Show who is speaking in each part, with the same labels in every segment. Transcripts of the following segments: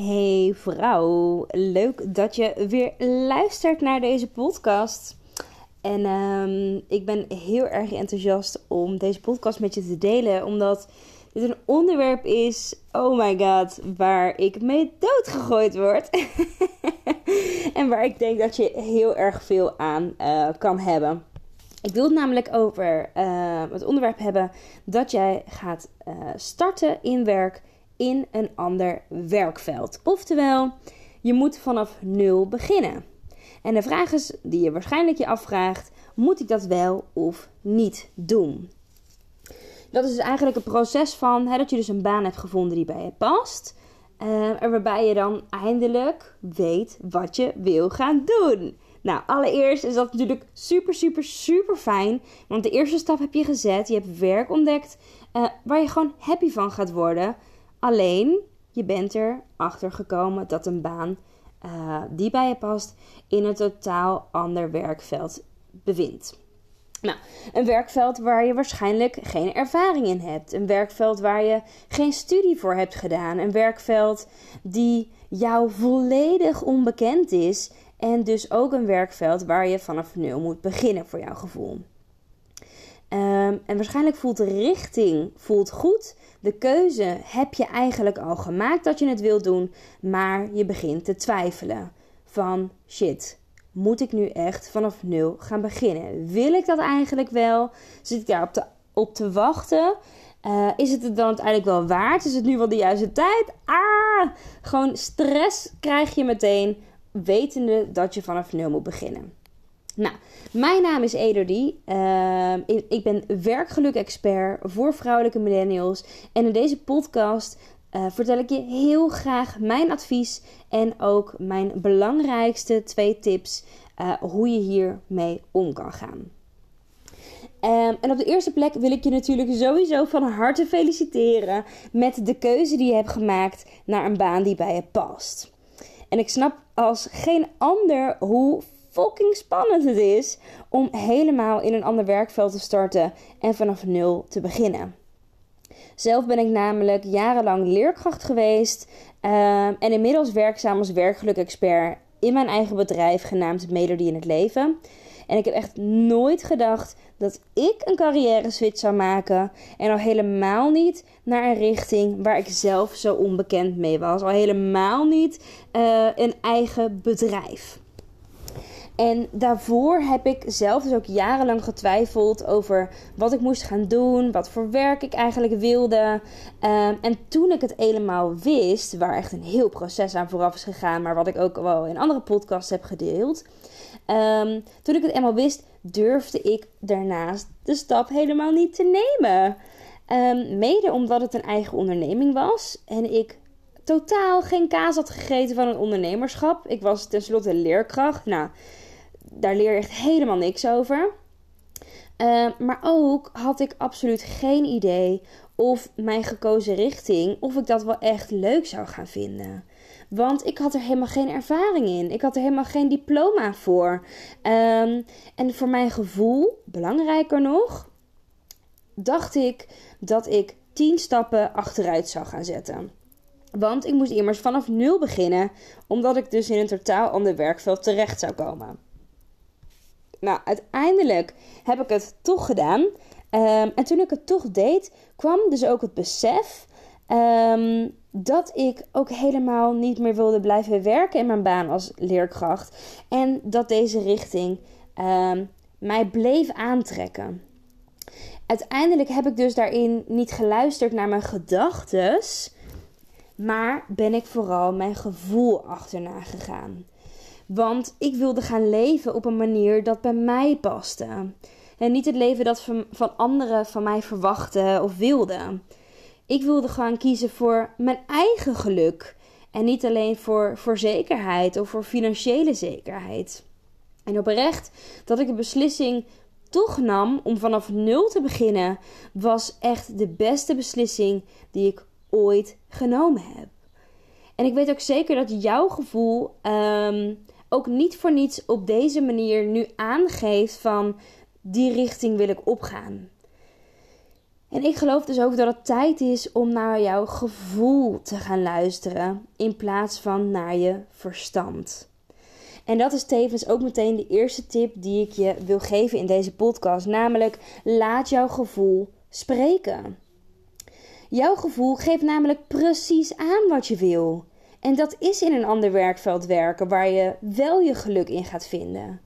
Speaker 1: Hey vrouw, leuk dat je weer luistert naar deze podcast. En um, ik ben heel erg enthousiast om deze podcast met je te delen, omdat dit een onderwerp is, oh my god, waar ik mee doodgegooid word. en waar ik denk dat je heel erg veel aan uh, kan hebben. Ik wil het namelijk over uh, het onderwerp hebben dat jij gaat uh, starten in werk in een ander werkveld. Oftewel, je moet vanaf nul beginnen. En de vraag is die je waarschijnlijk je afvraagt: moet ik dat wel of niet doen? Dat is dus eigenlijk een proces van hè, dat je dus een baan hebt gevonden die bij je past. En waarbij je dan eindelijk weet wat je wil gaan doen. Nou, allereerst is dat natuurlijk super, super, super fijn. Want de eerste stap heb je gezet. Je hebt werk ontdekt uh, waar je gewoon happy van gaat worden. Alleen, je bent er achter gekomen dat een baan uh, die bij je past in een totaal ander werkveld bevindt. Nou, een werkveld waar je waarschijnlijk geen ervaring in hebt. Een werkveld waar je geen studie voor hebt gedaan. Een werkveld die jou volledig onbekend is. En dus ook een werkveld waar je vanaf nul moet beginnen voor jouw gevoel. Um, en waarschijnlijk voelt de richting voelt goed. De keuze heb je eigenlijk al gemaakt dat je het wilt doen, maar je begint te twijfelen. Van shit, moet ik nu echt vanaf nul gaan beginnen? Wil ik dat eigenlijk wel? Zit ik daar op te, op te wachten? Uh, is het het dan uiteindelijk wel waard? Is het nu wel de juiste tijd? Ah! Gewoon stress krijg je meteen, wetende dat je vanaf nul moet beginnen. Nou, mijn naam is Elodie. Uh, ik ben werkgeluk-expert voor vrouwelijke millennials. En in deze podcast uh, vertel ik je heel graag mijn advies en ook mijn belangrijkste twee tips uh, hoe je hiermee om kan gaan. Um, en op de eerste plek wil ik je natuurlijk sowieso van harte feliciteren met de keuze die je hebt gemaakt naar een baan die bij je past. En ik snap als geen ander hoe fucking spannend het is om helemaal in een ander werkveld te starten en vanaf nul te beginnen. Zelf ben ik namelijk jarenlang leerkracht geweest uh, en inmiddels werkzaam als werkgeluk-expert in mijn eigen bedrijf genaamd Melodie in het Leven. En ik heb echt nooit gedacht dat ik een carrière switch zou maken. En al helemaal niet naar een richting waar ik zelf zo onbekend mee was. Al helemaal niet uh, een eigen bedrijf. En daarvoor heb ik zelf dus ook jarenlang getwijfeld over wat ik moest gaan doen, wat voor werk ik eigenlijk wilde. Um, en toen ik het helemaal wist, waar echt een heel proces aan vooraf is gegaan, maar wat ik ook wel in andere podcasts heb gedeeld. Um, toen ik het eenmaal wist, durfde ik daarnaast de stap helemaal niet te nemen. Um, mede omdat het een eigen onderneming was en ik totaal geen kaas had gegeten van een ondernemerschap. Ik was tenslotte leerkracht. Nou, daar leer je echt helemaal niks over. Uh, maar ook had ik absoluut geen idee of mijn gekozen richting, of ik dat wel echt leuk zou gaan vinden. Want ik had er helemaal geen ervaring in. Ik had er helemaal geen diploma voor. Um, en voor mijn gevoel, belangrijker nog, dacht ik dat ik tien stappen achteruit zou gaan zetten. Want ik moest immers vanaf nul beginnen, omdat ik dus in een totaal ander werkveld terecht zou komen. Nou, uiteindelijk heb ik het toch gedaan. Um, en toen ik het toch deed, kwam dus ook het besef um, dat ik ook helemaal niet meer wilde blijven werken in mijn baan als leerkracht. En dat deze richting um, mij bleef aantrekken. Uiteindelijk heb ik dus daarin niet geluisterd naar mijn gedachten, maar ben ik vooral mijn gevoel achterna gegaan. Want ik wilde gaan leven op een manier dat bij mij paste. En niet het leven dat van, anderen van mij verwachten of wilden. Ik wilde gewoon kiezen voor mijn eigen geluk. En niet alleen voor, voor zekerheid of voor financiële zekerheid. En oprecht dat ik de beslissing toch nam om vanaf nul te beginnen, was echt de beste beslissing die ik ooit genomen heb. En ik weet ook zeker dat jouw gevoel ehm, ook niet voor niets op deze manier nu aangeeft van die richting wil ik opgaan. En ik geloof dus ook dat het tijd is om naar jouw gevoel te gaan luisteren in plaats van naar je verstand. En dat is tevens ook meteen de eerste tip die ik je wil geven in deze podcast, namelijk laat jouw gevoel spreken. Jouw gevoel geeft namelijk precies aan wat je wil. En dat is in een ander werkveld werken waar je wel je geluk in gaat vinden.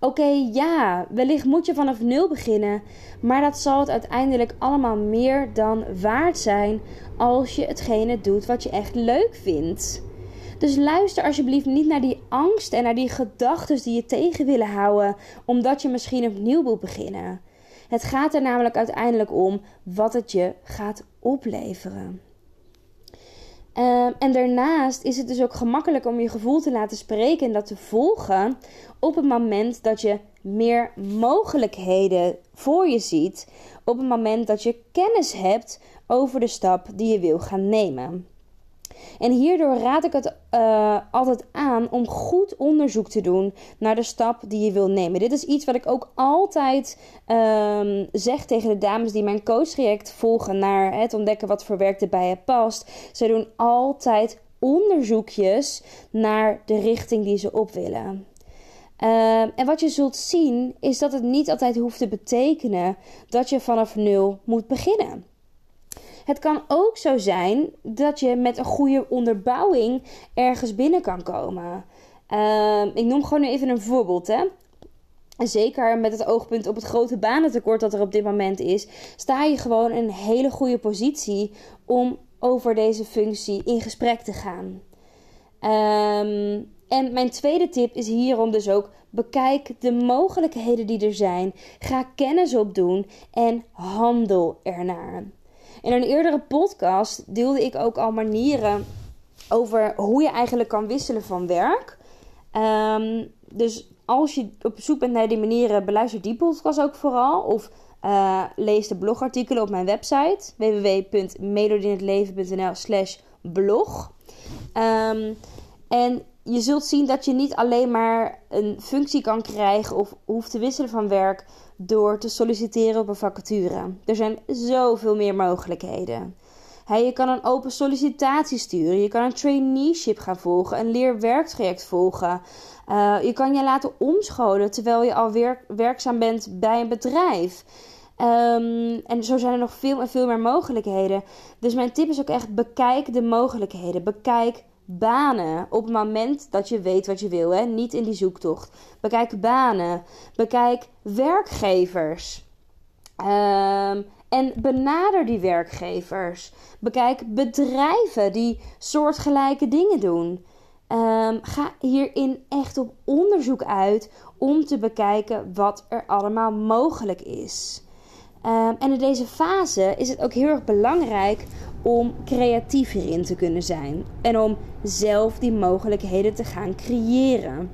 Speaker 1: Oké, ja, wellicht moet je vanaf nul beginnen, maar dat zal het uiteindelijk allemaal meer dan waard zijn als je hetgene doet wat je echt leuk vindt. Dus luister alsjeblieft niet naar die angst en naar die gedachten die je tegen willen houden, omdat je misschien opnieuw wilt beginnen. Het gaat er namelijk uiteindelijk om wat het je gaat opleveren. Ehm, en daarnaast is het dus ook gemakkelijk om je gevoel te laten spreken en dat te volgen op het moment dat je meer mogelijkheden voor je ziet. Op het moment dat je kennis hebt over de stap die je wil gaan nemen. En hierdoor raad ik het uh, altijd aan om goed onderzoek te doen naar de stap die je wil nemen. Dit is iets wat ik ook altijd um, zeg tegen de dames die mijn coachtraject volgen naar het ontdekken wat voor werk er bij je past. Ze doen altijd onderzoekjes naar de richting die ze op willen. Uh, en wat je zult zien is dat het niet altijd hoeft te betekenen dat je vanaf nul moet beginnen. Het kan ook zo zijn dat je met een goede onderbouwing ergens binnen kan komen. Uh, ik noem gewoon even een voorbeeld. Hè. Zeker met het oogpunt op het grote banentekort dat er op dit moment is, sta je gewoon in een hele goede positie om over deze functie in gesprek te gaan. Um, en mijn tweede tip is hierom dus ook: bekijk de mogelijkheden die er zijn. Ga kennis opdoen en handel ernaar. In een eerdere podcast deelde ik ook al manieren over hoe je eigenlijk kan wisselen van werk. Um, dus als je op zoek bent naar die manieren, beluister die podcast ook vooral. Of uh, lees de blogartikelen op mijn website www.melodienhetleven.nl slash blog. Um, en je zult zien dat je niet alleen maar een functie kan krijgen of hoeft te wisselen van werk door te solliciteren op een vacature. Er zijn zoveel meer mogelijkheden. je kan een open sollicitatie sturen. Je kan een traineeship gaan volgen. Een leerwerktraject volgen. Uh, je kan je laten omscholen terwijl je al werkzaam bent bij een bedrijf. Um, en zo zijn er nog veel en veel meer mogelijkheden. Dus mijn tip is ook echt: bekijk de mogelijkheden. Bekijk banen op het moment dat je weet wat je wil, hè? niet in die zoektocht. Bekijk banen, bekijk werkgevers. Um, en benader die werkgevers. Bekijk bedrijven die soortgelijke dingen doen. Um, ga hierin echt op onderzoek uit om te bekijken wat er allemaal mogelijk is. Um, en in deze fase is het ook heel erg belangrijk om creatief hierin te kunnen zijn en om zelf die mogelijkheden te gaan creëren.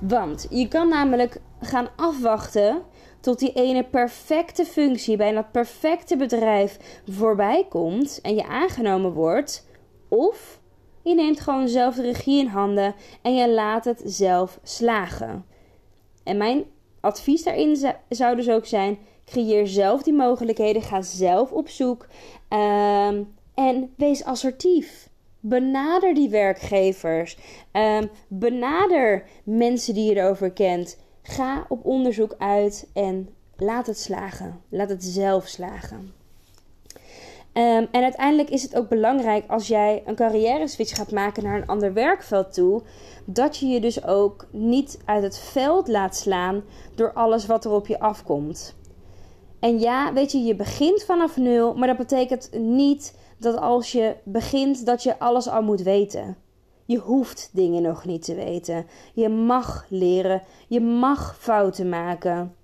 Speaker 1: Want je kan namelijk gaan afwachten tot die ene perfecte functie bij dat perfecte bedrijf voorbij komt en je aangenomen wordt, of je neemt gewoon zelf de regie in handen en je laat het zelf slagen. En mijn advies daarin zou dus ook zijn: creëer zelf die mogelijkheden, ga zelf op zoek Um, en wees assertief. Benader die werkgevers. Um, benader mensen die je erover kent. Ga op onderzoek uit en laat het slagen. Laat het zelf slagen. Um, en uiteindelijk is het ook belangrijk als jij een carrière switch gaat maken naar een ander werkveld toe, dat je je dus ook niet uit het veld laat slaan door alles wat er op je afkomt. En ja, weet je, je begint vanaf nul, maar dat betekent niet dat als je begint dat je alles al moet weten. Je hoeft dingen nog niet te weten. Je mag leren. Je mag fouten maken.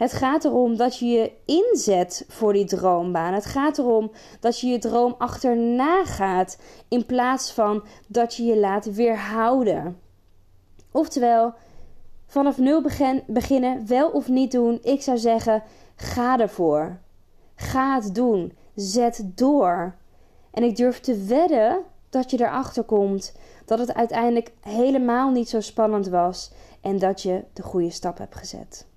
Speaker 1: Het gaat erom dat je je inzet voor die droombaan. Het gaat erom dat je je droom achterna gaat in plaats van dat je je laat weerhouden. Oftewel, vanaf nul begin, beginnen, wel of niet doen. Ik zou zeggen, ga ervoor. Ga het doen. Zet door. En ik durf te wedden dat je erachter komt dat het uiteindelijk helemaal niet zo spannend was en dat je de goede stap hebt gezet.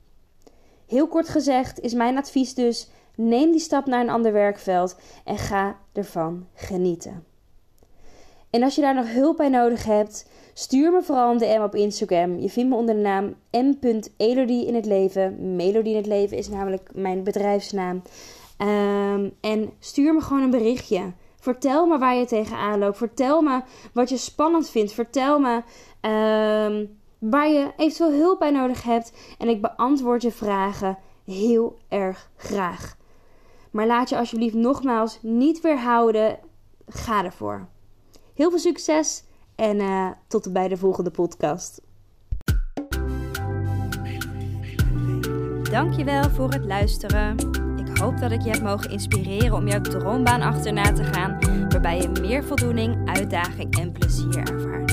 Speaker 1: Heel kort gezegd is mijn advies dus: neem die stap naar een ander werkveld en ga ervan genieten. En als je daar nog hulp bij nodig hebt, stuur me vooral een DM op Instagram. Je vindt me onder de naam m.elodie in het leven. Melodie in het leven is namelijk mijn bedrijfsnaam. Um, en stuur me gewoon een berichtje. Vertel me waar je tegenaan loopt. Vertel me wat je spannend vindt. Vertel me um, waar je eventueel hulp bij nodig hebt. En ik beantwoord je vragen heel erg graag. Maar laat je alsjeblieft nogmaals niet weerhouden. Ga ervoor. Heel veel succes en uh, tot bij de volgende podcast. Dankjewel voor het luisteren. Ik hoop dat ik je heb mogen inspireren om jouw droombaan achterna te gaan, waarbij je meer voldoening, uitdaging en plezier ervaart.